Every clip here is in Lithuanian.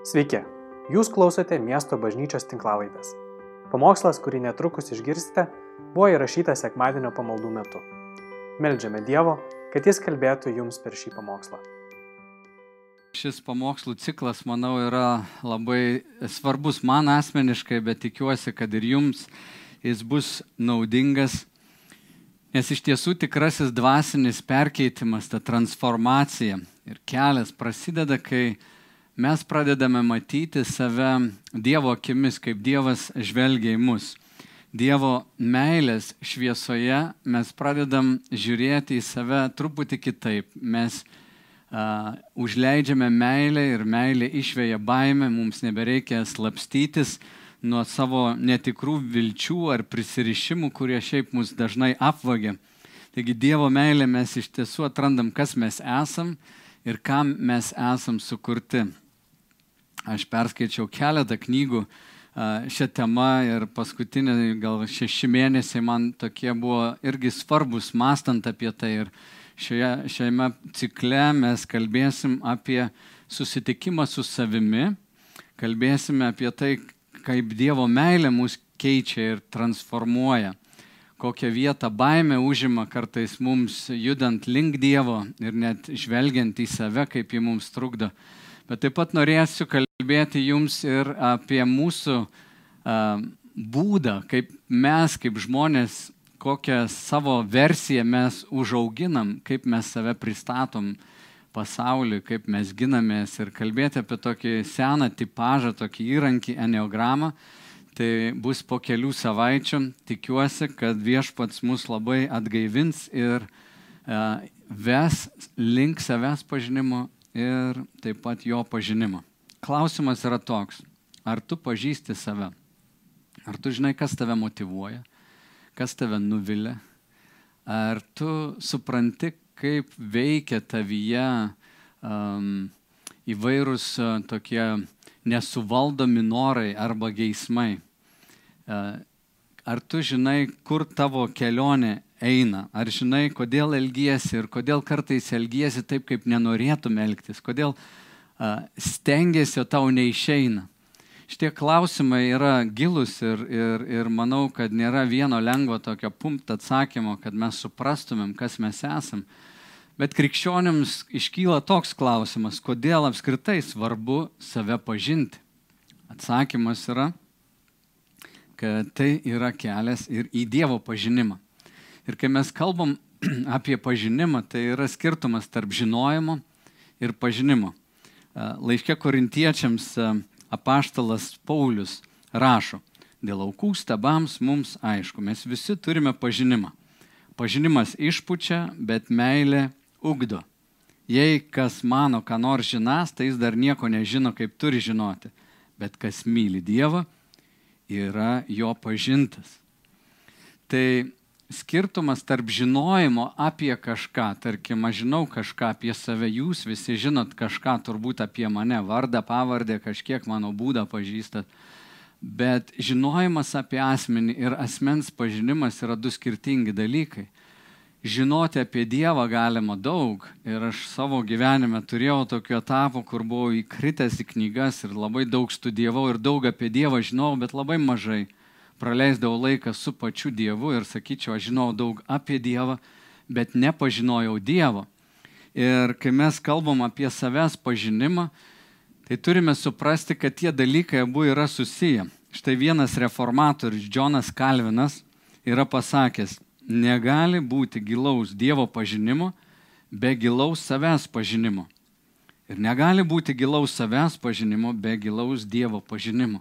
Sveiki, jūs klausote miesto bažnyčios tinklavaitės. Pamokslas, kurį netrukus išgirsite, buvo įrašytas sekmadienio pamaldų metu. Meldžiame Dievo, kad Jis kalbėtų jums per šį pamokslą. Šis pamokslų ciklas, manau, yra labai svarbus man asmeniškai, bet tikiuosi, kad ir jums jis bus naudingas, nes iš tiesų tikrasis dvasinis perkeitimas, ta transformacija ir kelias prasideda, kai mes pradedame matyti save Dievo akimis, kaip Dievas žvelgia į mus. Dievo meilės šviesoje mes pradedam žiūrėti į save truputį kitaip. Mes uh, užleidžiame meilę ir meilė išvėja baimę, mums nebereikia slapstytis nuo savo netikrų vilčių ar prisirišimų, kurie šiaip mus dažnai apvagia. Taigi Dievo meilė mes iš tiesų atrandam, kas mes esam ir kam mes esam sukurti. Aš perskaičiau keletą knygų šią temą ir paskutiniai gal šeši mėnesiai man tokie buvo irgi svarbus, mastant apie tai. Ir šioje, šiame cikle mes kalbėsim apie susitikimą su savimi, kalbėsime apie tai, kaip Dievo meilė mus keičia ir transformuoja, kokią vietą baime užima kartais mums judant link Dievo ir net žvelgiant į save, kaip ji mums trukdo. Bet taip pat norėsiu kalbėti jums ir apie mūsų būdą, kaip mes, kaip žmonės, kokią savo versiją mes užauginam, kaip mes save pristatom pasauliui, kaip mes ginamės ir kalbėti apie tokį seną tipažą, tokį įrankį, eneogramą. Tai bus po kelių savaičių. Tikiuosi, kad viešpats mus labai atgaivins ir uh, ves link savęs pažinimo ir taip pat jo pažinimo. Klausimas yra toks, ar tu pažįsti save? Ar tu žinai, kas tave motivuoja, kas tave nuvilia? Ar tu supranti, kaip veikia tavyje um, įvairūs uh, tokie nesuvaldomi norai arba geismai? Uh, ar tu žinai, kur tavo kelionė eina. Ar žinai, kodėl elgiesi ir kodėl kartais elgiesi taip, kaip nenorėtum elgtis, kodėl uh, stengiasi, o tau neišeina. Šitie klausimai yra gilus ir, ir, ir manau, kad nėra vieno lengvo tokio pumpt atsakymo, kad mes suprastumėm, kas mes esam. Bet krikščionims iškyla toks klausimas, kodėl apskritai svarbu save pažinti. Atsakymas yra, kad tai yra kelias ir į Dievo pažinimą. Ir kai mes kalbam apie pažinimą, tai yra skirtumas tarp žinojimo ir pažinimo. Laiškė korintiečiams apaštalas Paulius rašo, dėl aukų stabams mums aišku, mes visi turime pažinimą. Pažinimas išpučia, bet meilė ugdo. Jei kas mano, ką nors žinas, tai jis dar nieko nežino, kaip turi žinoti. Bet kas myli Dievą, yra jo pažintas. Tai skirtumas tarp žinojimo apie kažką, tarkim, aš žinau kažką apie save, jūs visi žinot kažką turbūt apie mane, vardą, pavardę, kažkiek mano būdą pažįstat, bet žinojimas apie asmenį ir asmens pažinimas yra du skirtingi dalykai. Žinoti apie Dievą galima daug ir aš savo gyvenime turėjau tokių etapų, kur buvau įkritęs į knygas ir labai daug studijavau ir daug apie Dievą žinau, bet labai mažai praleisdavau laiką su pačiu Dievu ir sakyčiau, aš žinau daug apie Dievą, bet nepažinojau Dievo. Ir kai mes kalbam apie savęs pažinimą, tai turime suprasti, kad tie dalykai abu yra susiję. Štai vienas reformatorius, Džonas Kalvinas, yra pasakęs, negali būti gilaus Dievo pažinimo be gilaus savęs pažinimo. Ir negali būti gilaus savęs pažinimo be gilaus Dievo pažinimo.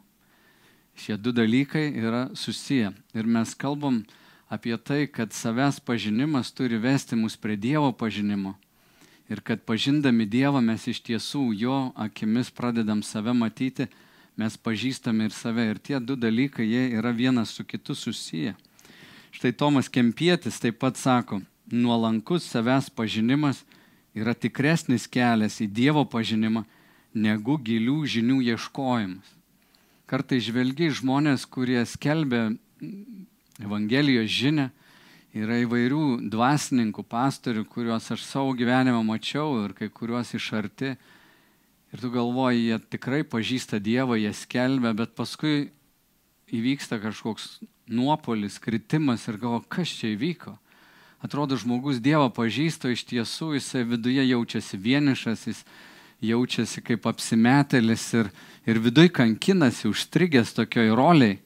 Šie du dalykai yra susiję. Ir mes kalbam apie tai, kad savęs pažinimas turi vesti mus prie Dievo pažinimo. Ir kad pažindami Dievą mes iš tiesų jo akimis pradedam save matyti, mes pažįstame ir save. Ir tie du dalykai, jie yra vienas su kitu susiję. Štai Tomas Kempietis taip pat sako, nuolankus savęs pažinimas yra tikresnis kelias į Dievo pažinimą negu gilių žinių ieškojimas kartai žvelgi žmonės, kurie skelbia Evangelijos žinę, yra įvairių dvasininkų, pastorių, kuriuos aš savo gyvenimą mačiau ir kai kuriuos iš arti. Ir tu galvoji, jie tikrai pažįsta Dievą, jie skelbia, bet paskui įvyksta kažkoks nuopolis, kritimas ir galvo, kas čia įvyko. Atrodo, žmogus Dievą pažįsta, iš tiesų jisai viduje jaučiasi vienišas, jis jaučiasi kaip apsimetėlis ir, ir viduj kankinasi, užstrigęs tokioj roliai.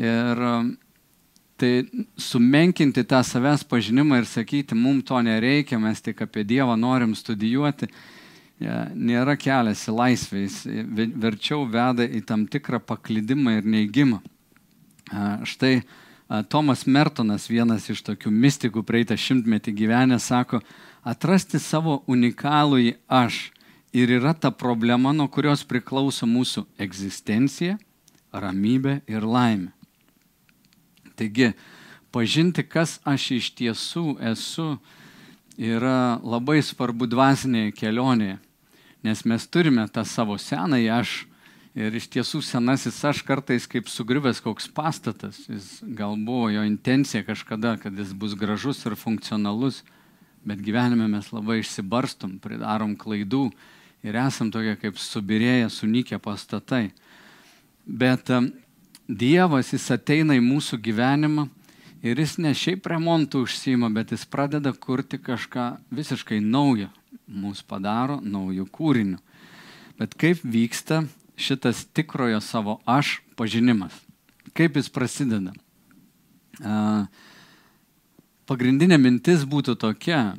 Ir um, tai sumenkinti tą savęs pažinimą ir sakyti, mums to nereikia, mes tik apie Dievą norim studijuoti, nėra kelias į laisvę, jis verčiau veda į tam tikrą paklydimą ir neįgymą. Štai Tomas Mertonas, vienas iš tokių mystikų praeitą šimtmetį gyvenę, sako, atrasti savo unikalų į aš ir yra ta problema, nuo kurios priklauso mūsų egzistencija, ramybė ir laimė. Taigi, pažinti, kas aš iš tiesų esu, yra labai svarbu dvasinėje kelionėje nes mes turime tą savo senąjį aš. Ir iš tiesų senasis aš kartais kaip sugriuvęs koks pastatas, jis gal buvo jo intencija kažkada, kad jis bus gražus ir funkcionalus, bet gyvenime mes labai išsibarstum, pridarom klaidų ir esam tokie kaip subirėję, sunykę pastatai. Bet Dievas, jis ateina į mūsų gyvenimą ir jis ne šiaip remontų užsima, bet jis pradeda kurti kažką visiškai naujo, mus padaro naujų kūrinių. Bet kaip vyksta šitas tikrojo savo aš pažinimas? Kaip jis prasideda? Pagrindinė mintis būtų tokia,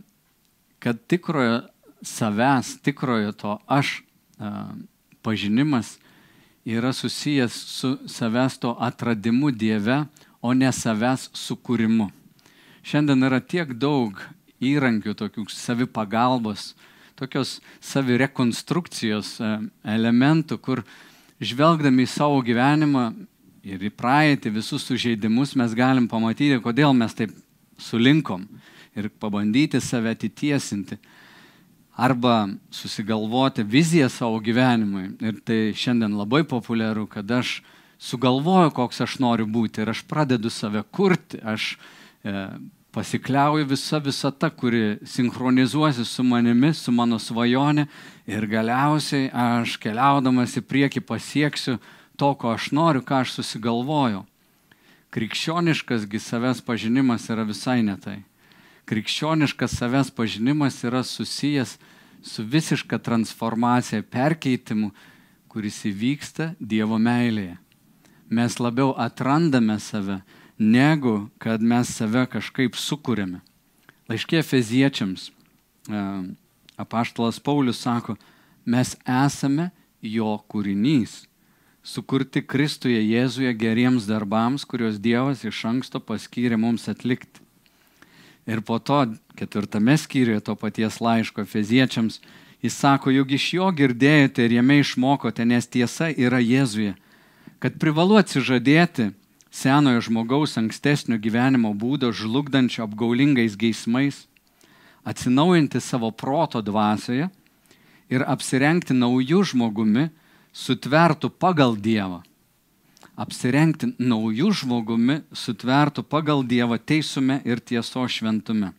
kad tikrojo savęs, tikrojo to aš pažinimas yra susijęs su savęs to atradimu Dieve, o ne savęs sukūrimu. Šiandien yra tiek daug įrankių, tokių savipagalbos, tokios savirekonstrukcijos e, elementų, kur žvelgdami į savo gyvenimą ir į praeitį visus sužeidimus mes galim pamatyti, kodėl mes taip sulinkom ir pabandyti save atitiesinti. Arba susigalvoti viziją savo gyvenimui. Ir tai šiandien labai populiaru, kad aš sugalvoju, koks aš noriu būti ir aš pradedu save kurti, aš e, pasikliauju visa visata, kuri sinchronizuosi su manimi, su mano svajonė ir galiausiai aš keliaudamas į priekį pasieksiu to, ko aš noriu, ką aš susigalvoju. Krikščioniškasgi savęs pažinimas yra visai ne tai. Krikščioniškas savęs pažinimas yra susijęs su visiška transformacija, perkeitimu, kuris įvyksta Dievo meilėje. Mes labiau atrandame save, negu kad mes save kažkaip sukūrėme. Laiškė feziečiams e, apaštalas Paulius sako, mes esame jo kūrinys, sukurti Kristuje Jėzuje geriems darbams, kuriuos Dievas iš anksto paskyrė mums atlikti. Ir po to ketvirtame skyriuje to paties laiško feziečiams jis sako, juk iš jo girdėjote ir jame išmokote, nes tiesa yra Jėzuje, kad privalu atsižadėti senojo žmogaus ankstesnio gyvenimo būdo žlugdančio apgaulingais geismais, atsinaujinti savo proto dvasioje ir apsirengti naujų žmogumi, sutvertų pagal Dievą. Apsirengti naujų žmogumi, sutvertų pagal Dievą teisume ir tieso šventume.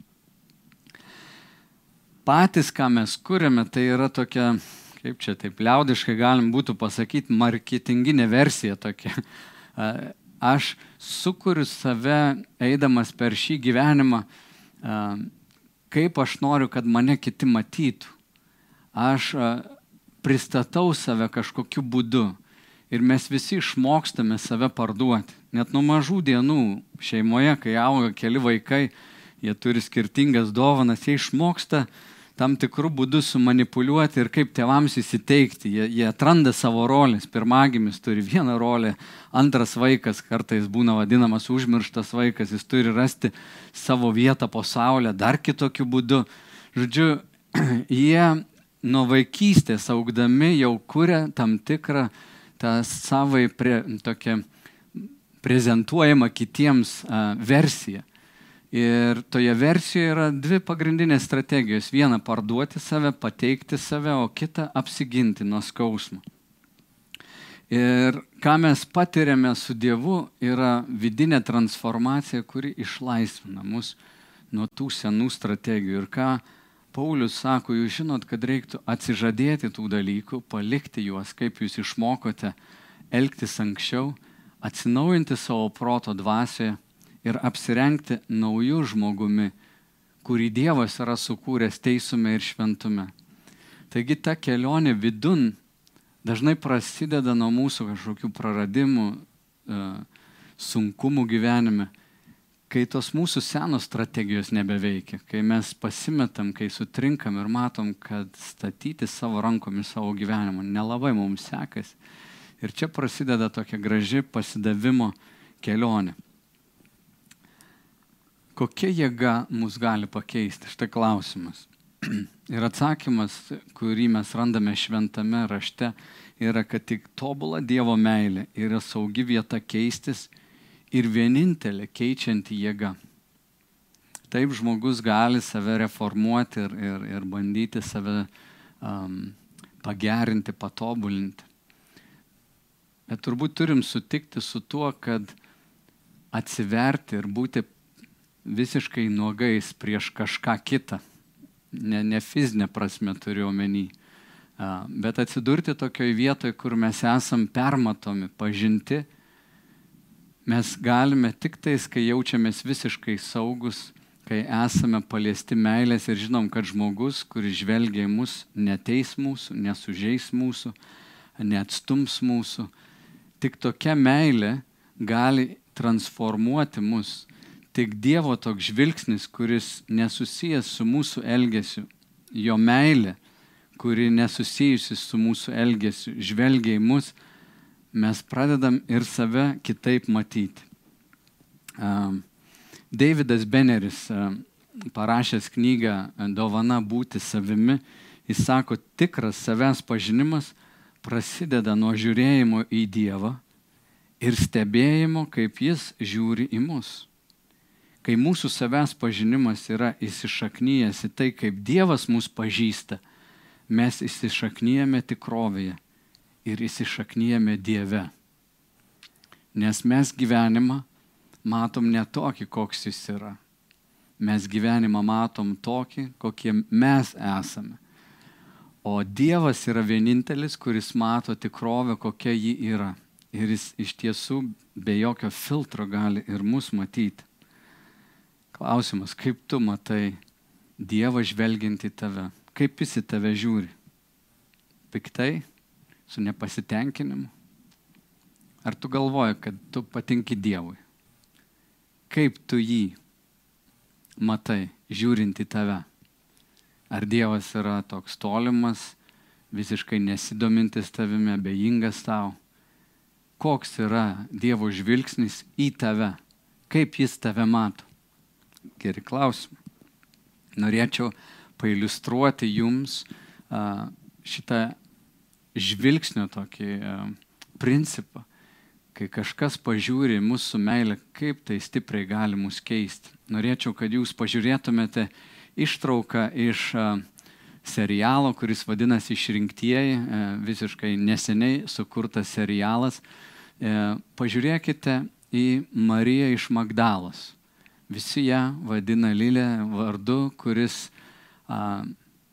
Patys, ką mes kūrėme, tai yra tokia, kaip čia taip liaudiškai galim būtų pasakyti, marketinginė versija tokia aš sukuriu save eidamas per šį gyvenimą, kaip aš noriu, kad mane kiti matytų. Aš pristatau save kažkokiu būdu ir mes visi išmokstame save parduoti. Net nuo mažų dienų šeimoje, kai auga keli vaikai, jie turi skirtingas dovanas, jie išmoksta tam tikrų būdų sumanipuliuoti ir kaip tėvams įsiteikti. Jie, jie atranda savo rolės. Pirmagimis turi vieną rolę, antras vaikas kartais būna vadinamas užmirštas vaikas, jis turi rasti savo vietą po saulę dar kitokiu būdu. Žodžiu, jie nuo vaikystės augdami jau kuria tam tikrą tą savai pre, tokią prezentuojamą kitiems a, versiją. Ir toje versijoje yra dvi pagrindinės strategijos. Viena - parduoti save, pateikti save, o kita - apsiginti nuo skausmo. Ir ką mes patiriame su Dievu, yra vidinė transformacija, kuri išlaisvina mus nuo tų senų strategijų. Ir ką Paulius sako, jūs žinot, kad reiktų atsižadėti tų dalykų, palikti juos, kaip jūs išmokote elgtis anksčiau, atsinaujinti savo proto dvasioje ir apsirengti naujų žmogumi, kurį Dievas yra sukūręs teisume ir šventume. Taigi ta kelionė vidun dažnai prasideda nuo mūsų kažkokių praradimų, e, sunkumų gyvenime, kai tos mūsų senos strategijos nebeveikia, kai mes pasimetam, kai sutrinkam ir matom, kad statyti savo rankomis savo gyvenimą nelabai mums sekasi. Ir čia prasideda tokia graži pasidavimo kelionė. Kokia jėga mus gali pakeisti? Štai klausimas. Ir atsakymas, kurį mes randame šventame rašte, yra, kad tik tobula Dievo meilė yra saugi vieta keistis ir vienintelė keičianti jėga. Taip žmogus gali save reformuoti ir, ir, ir bandyti save um, pagerinti, patobulinti. Bet turbūt turim sutikti su tuo, kad atsiverti ir būti visiškai nuogais prieš kažką kitą, ne, ne fizinė prasme turiu omeny, bet atsidurti tokioje vietoje, kur mes esam permatomi, pažinti mes galime tik tais, kai jaučiamės visiškai saugus, kai esame paliesti meilės ir žinom, kad žmogus, kuris žvelgia į mus, neteis mūsų, nesužeis mūsų, neatstums mūsų. Tik tokia meilė gali transformuoti mus. Tik Dievo toks žvilgsnis, kuris nesusijęs su mūsų elgesiu, jo meilė, kuri nesusijusi su mūsų elgesiu, žvelgia į mus, mes pradedam ir save kitaip matyti. Davidas Beneris, parašęs knygą Dovana būti savimi, jis sako, tikras savęs pažinimas prasideda nuo žiūrėjimo į Dievą ir stebėjimo, kaip Jis žiūri į mus. Kai mūsų savęs pažinimas yra įsišaknyjęs į tai, kaip Dievas mus pažįsta, mes įsišaknyjame tikrovėje ir įsišaknyjame Dieve. Nes mes gyvenimą matom ne tokį, koks jis yra. Mes gyvenimą matom tokį, kokie mes esame. O Dievas yra vienintelis, kuris mato tikrovę, kokia ji yra. Ir jis iš tiesų be jokio filtro gali ir mus matyti. Klausimas, kaip tu matai Dievą žvelgiant į tave? Kaip jis į tave žiūri? Piktai? Su nepasitenkinimu? Ar tu galvoji, kad tu patinki Dievui? Kaip tu jį matai, žiūrint į tave? Ar Dievas yra toks tolimas, visiškai nesidomintis tavimi, abejingas tau? Koks yra Dievo žvilgsnis į tave? Kaip jis tave mato? Geri klausimai. Norėčiau pailustruoti jums šitą žvilgsnio tokį e, principą, kai kažkas pažiūri mūsų meilę, kaip tai stipriai gali mus keisti. Norėčiau, kad jūs pažiūrėtumėte ištrauką iš e, serialo, kuris vadinasi Išrinktieji, e, visiškai neseniai sukurtas serialas. Pažiūrėkite į Mariją iš Magdalos. Visi ją vadina Lilė vardu, kuris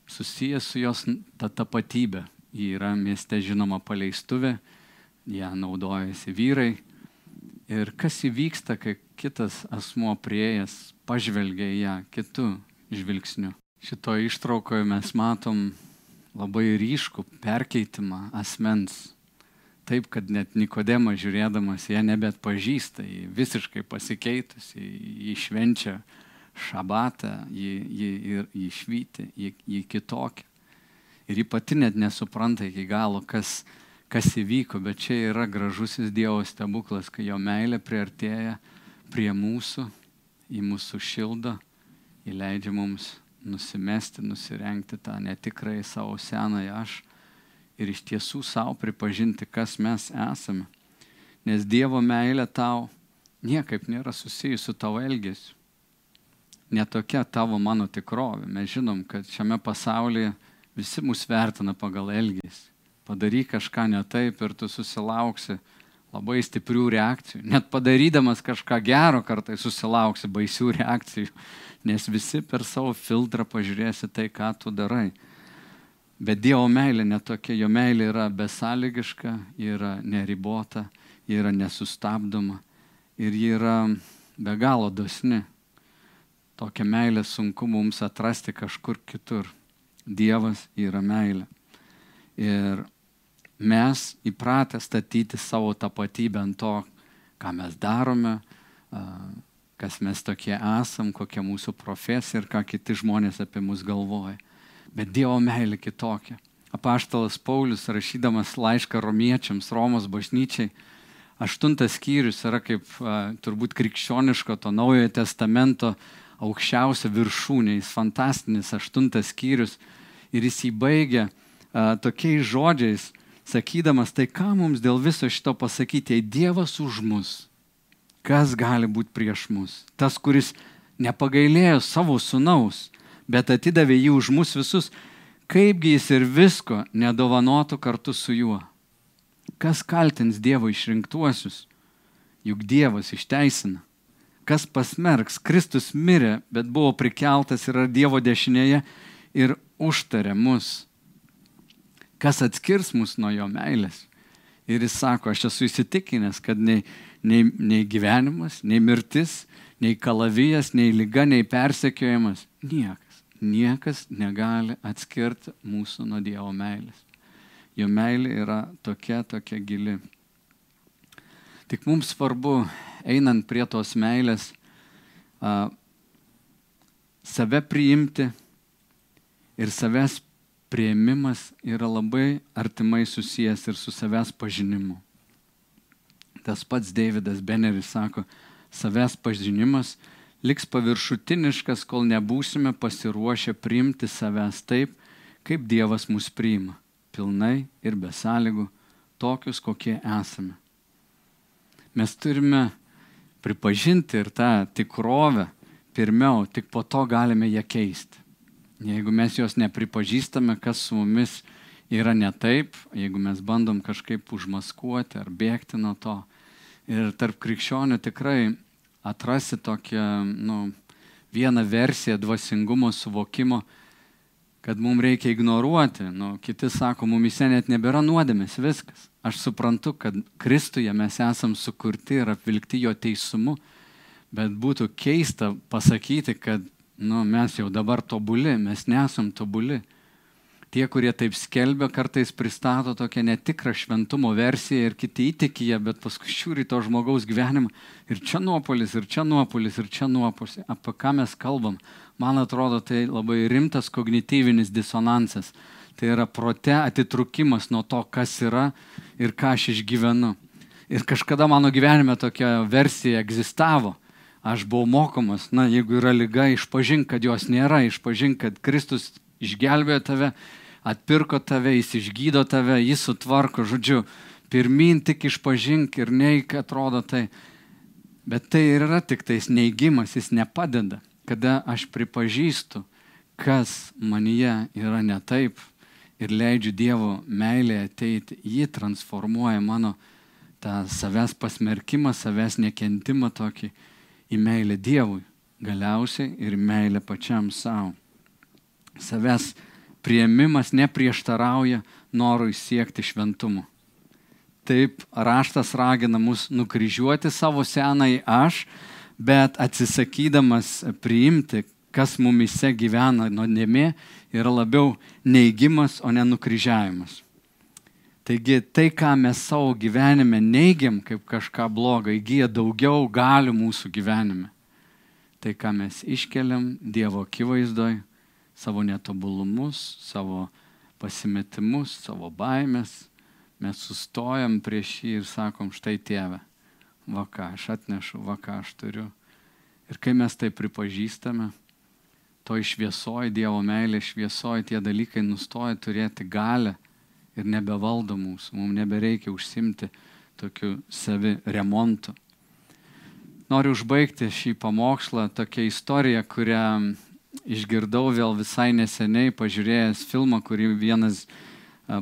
susijęs su jos ta tapatybė, Ji yra mieste žinoma paleistuvė, ją naudojasi vyrai. Ir kas įvyksta, kai kitas asmuo prieėjęs pažvelgia į ją kitų žvilgsnių. Šitoje ištraukoje mes matom labai ryškų perkeitimą asmens. Taip, kad net Nikodemas žiūrėdamas ją nebet pažįsta, jį visiškai pasikeitusi, jį švenčia šabatą, jį, jį, jį švyti, jį, jį kitokią. Ir ji pati net nesupranta iki galo, kas, kas įvyko, bet čia yra gražusis Dievo stebuklas, kai jo meilė priartėja prie mūsų, į mūsų šildą, įleidžia mums nusimesti, nusirengti tą netikrai savo senąją aš ir iš tiesų savo pripažinti, kas mes esame. Nes Dievo meilė tau niekaip nėra susijusi su tavo elgesiu. Netokia tavo mano tikrovė. Mes žinom, kad šiame pasaulyje Visi mus vertina pagal elgesį. Padaryk kažką ne taip ir tu susilauksi labai stiprių reakcijų. Net padarydamas kažką gero kartai susilauksi baisių reakcijų. nes visi per savo filtrą pažiūrėsi tai, ką tu darai. Bet Dievo meilė netokia, jo meilė yra besąlygiška, yra neribota, yra nesustabdoma ir ji yra be galo dosni. Tokią meilę sunku mums atrasti kažkur kitur. Dievas yra meilė. Ir mes įpratę statyti savo tapatybę ant to, ką mes darome, kas mes tokie esam, kokia mūsų profesija ir ką kiti žmonės apie mus galvoja. Bet Dievo meilė kitokia. Apaštalas Paulius, rašydamas laišką romiečiams, Romos bažnyčiai, aštuntas skyrius yra kaip turbūt krikščioniško to naujojo testamento aukščiausia viršūnė, jis fantastinis aštuntas skyrius ir jis įbaigia a, tokiais žodžiais, sakydamas, tai ką mums dėl viso šito pasakyti, jei Dievas už mus, kas gali būti prieš mus? Tas, kuris nepagailėjo savo sunaus, bet atidavė jį už mus visus, kaipgi jis ir visko nedovanotų kartu su juo. Kas kaltins Dievo išrinktuosius? Juk Dievas išteisina. Kas pasmerks? Kristus mirė, bet buvo prikeltas ir Dievo dešinėje ir užtarė mus. Kas atskirs mus nuo jo meilės? Ir jis sako, aš esu įsitikinęs, kad nei, nei, nei gyvenimas, nei mirtis, nei kalavijas, nei lyga, nei persekiojimas, niekas, niekas negali atskirti mūsų nuo Dievo meilės. Jo meilė yra tokia, tokia gili. Tik mums svarbu, einant prie tos meilės, a, save priimti ir savęs prieimimas yra labai artimai susijęs ir su savęs pažinimu. Tas pats Davidas Beneris sako, savęs pažinimas liks paviršutiniškas, kol nebūsime pasiruošę priimti savęs taip, kaip Dievas mus priima pilnai ir be sąlygų, tokius, kokie esame. Mes turime pripažinti ir tą tikrovę pirmiau, tik po to galime ją keisti. Jeigu mes jos nepripažįstame, kas su mumis yra ne taip, jeigu mes bandom kažkaip užmaskuoti ar bėgti nuo to. Ir tarp krikščionių tikrai atrasi tokią, nu, vieną versiją dvasingumo suvokimo, kad mums reikia ignoruoti. Nu, kiti sako, mumise net nebėra nuodėmės, viskas. Aš suprantu, kad Kristuje mes esam sukurti ir apvilkti jo teisumu, bet būtų keista pasakyti, kad nu, mes jau dabar tobuli, mes nesam tobuli. Tie, kurie taip skelbia, kartais pristato tokią netikrą šventumo versiją ir kiti įtikyje, bet paskui žiūri to žmogaus gyvenimą ir čia nuopolis, ir čia nuopolis, ir čia nuopolis. Apie ką mes kalbam? man atrodo, tai labai rimtas kognityvinis disonansas. Tai yra prote atitrukimas nuo to, kas yra ir ką aš išgyvenu. Ir kažkada mano gyvenime tokia versija egzistavo. Aš buvau mokomas, na, jeigu yra lyga, išpažink, kad jos nėra, išpažink, kad Kristus išgelbėjo tave, atpirko tave, jis išgydo tave, jis sutvarko, žodžiu, pirmin tik išpažink ir neik, atrodo tai. Bet tai yra tik tais neigimas, jis nepadeda kada aš pripažįstu, kas manyje yra ne taip ir leidžiu Dievo meilė ateiti, ji transformuoja mano tą savęs pasmerkimą, savęs nekentimą tokį į meilę Dievui, galiausiai ir meilę pačiam savo. Savęs prieimimas neprieštarauja norui siekti šventumo. Taip raštas ragina mus nukryžiuoti savo senąjį aš bet atsisakydamas priimti, kas mumise gyvena nuodėmė, yra labiau neigimas, o ne nukryžiavimas. Taigi tai, ką mes savo gyvenime neigiam kaip kažką blogą, įgyja daugiau galių mūsų gyvenime. Tai, ką mes iškeliam Dievo akivaizdoj, savo netobulumus, savo pasimetimus, savo baimės, mes sustojam prieš jį ir sakom, štai tėve, va ką aš atnešu, va ką aš turiu. Ir kai mes tai pripažįstame, to išviesoji Dievo meilė, šviesoji tie dalykai nustoja turėti galę ir nebevaldo mūsų, mums nebereikia užsimti tokiu savi remontu. Noriu užbaigti šį pamokslą tokia istorija, kurią išgirdau vėl visai neseniai, pažiūrėjęs filmą, kurį vienas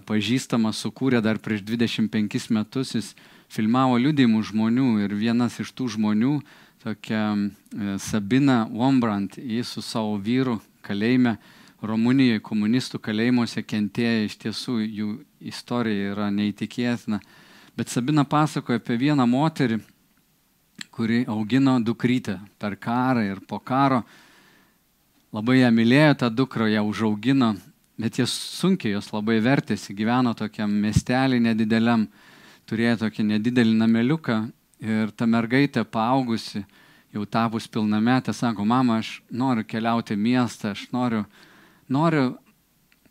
pažįstamas sukūrė dar prieš 25 metus. Jis filmavo liudymų žmonių ir vienas iš tų žmonių tokia e, Sabina Wombrant, jis su savo vyru kalėjime Rumunijoje komunistų kalėjimuose kentėjo, iš tiesų jų istorija yra neįtikėtina. Bet Sabina pasakoja apie vieną moterį, kuri augino dukrytę per karą ir po karo. Labai ją mylėjo tą dukrą, ją užaugino, bet jis sunkiai jos labai vertėsi, gyveno tokiam miestelį nedideliam, turėjo tokį nedidelį nameliuką ir ta mergaitė paaugusi, jau tapus pilnametė, sako, mama, aš noriu keliauti miestą, aš noriu noriu,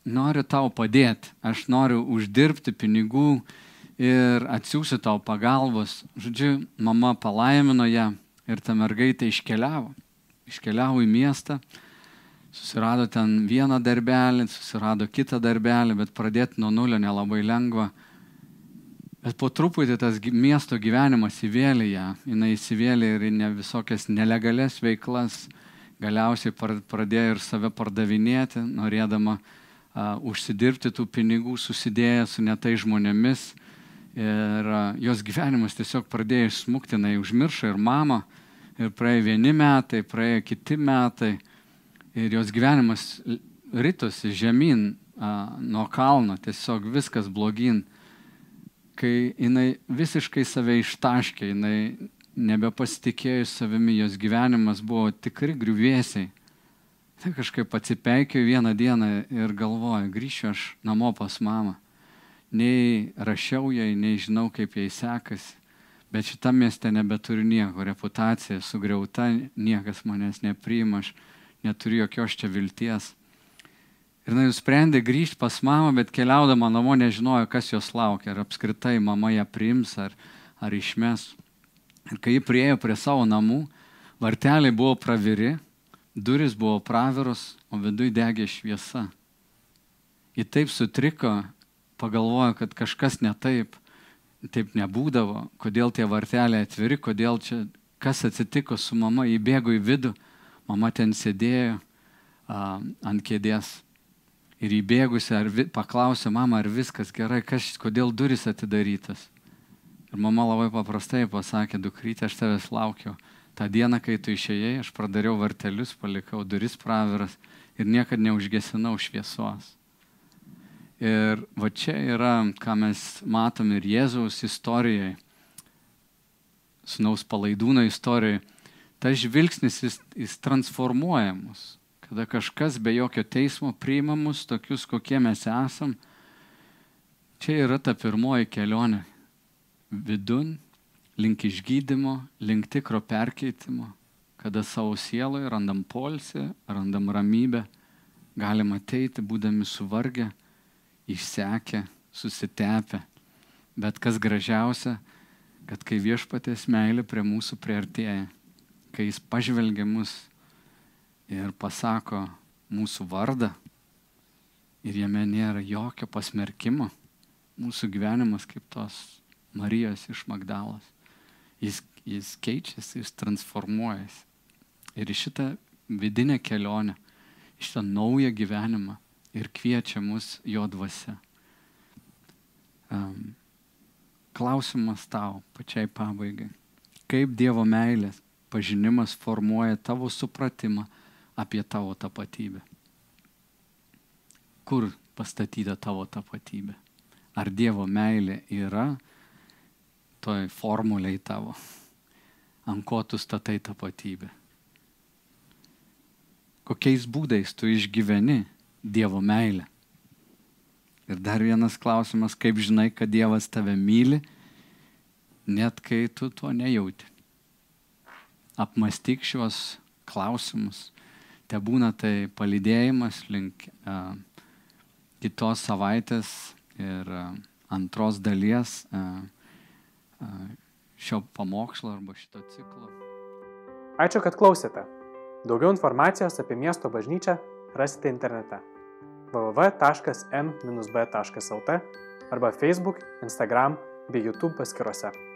noriu tau padėti, aš noriu uždirbti pinigų ir atsiųsiu tau pagalbos. Žodžiu, mama palaimino ją ir ta mergaitė iškeliavo. Iškeliavo į miestą, susirado ten vieną darbelį, susirado kitą darbelį, bet pradėti nuo nulio nelabai lengva. Bet po truputį tas miesto gyvenimas įvėlė ją, jinai įsivėlė ir ne visokias nelegales veiklas, galiausiai pradėjo ir save pardavinėti, norėdama uh, užsidirbti tų pinigų, susidėję su netai žmonėmis. Ir uh, jos gyvenimas tiesiog pradėjo išsmukti, jinai užmiršo ir mamą, ir praėjo vieni metai, praėjo kiti metai, ir jos gyvenimas rytosi žemyn uh, nuo kalno, tiesiog viskas blogin, kai jinai visiškai save ištaškė, jinai nebepasitikėjus savimi, jos gyvenimas buvo tikri griuvėsiai. Tai kažkaip atsipeikėjau vieną dieną ir galvoju, grįšiu aš namo pas mamą. Nei rašiau jai, nei žinau, kaip jai sekasi. Bet šitam mieste nebeturiu nieko, reputacija sugriauta, niekas manęs nepriima, aš neturiu jokios čia vilties. Ir jinai nusprendė grįžti pas mamą, bet keliaudama namo nežinojo, kas jos laukia, ar apskritai mama ją priims, ar, ar išmes. Ir kai ji priejo prie savo namų, varteliai buvo praviri, duris buvo praviros, o viduje degė šviesa. Ji taip sutriko, pagalvojo, kad kažkas ne taip, taip nebūdavo, kodėl tie varteliai atviri, kodėl čia, kas atsitiko su mama, įbėgo į vidų, mama ten sėdėjo a, ant kėdės. Ir įbėgusi, ar vi, paklausė mama, ar viskas gerai, kas, kodėl duris atidarytas. Ir mama labai paprastai pasakė, dukrytė, aš tavęs laukiu. Ta diena, kai tu išėjai, aš pradariau vartelius, palikau duris praviras ir niekada neužgesinau šviesos. Ir va čia yra, ką mes matom ir Jėzaus istorijai, sunaus palaidūno istorijai. Tas žvilgsnis jis, jis transformuoja mus. Kada kažkas be jokio teismo priima mus tokius, kokie mes esam, čia yra ta pirmoji kelionė. Vidun, link išgydymo, link tikro perkeitimo, kada savo sieloje randam polsį, randam ramybę, galim ateiti, būdami suvargę, išsekę, susitepę. Bet kas gražiausia, kad kai viešpatės meilė prie mūsų priartėja, kai jis pažvelgia mus ir pasako mūsų vardą ir jame nėra jokio pasmerkimo, mūsų gyvenimas kaip tos Marijos iš Magdalos. Jis, jis keičiasi, jis transformuojasi. Ir šitą vidinę kelionę, šitą naują gyvenimą ir kviečia mus jo dvasia. Um, klausimas tau pačiai pabaigai. Kaip Dievo meilės pažinimas formuoja tavo supratimą apie tavo tapatybę? Kur pastatyta tavo tapatybė? Ar Dievo meilė yra toj formuliai tavo, ant ko tu statai tapatybę. Kokiais būdais tu išgyveni Dievo meilę. Ir dar vienas klausimas, kaip žinai, kad Dievas tave myli, net kai tu to nejauti. Apmastyk šios klausimus. Te būna tai palidėjimas link uh, kitos savaitės ir uh, antros dalies. Uh, šio pamokslo arba šito ciklo. Ačiū, kad klausėte. Daugiau informacijos apie miesto bažnyčią rasite internete www.m-b.lt arba Facebook, Instagram bei YouTube paskiruose.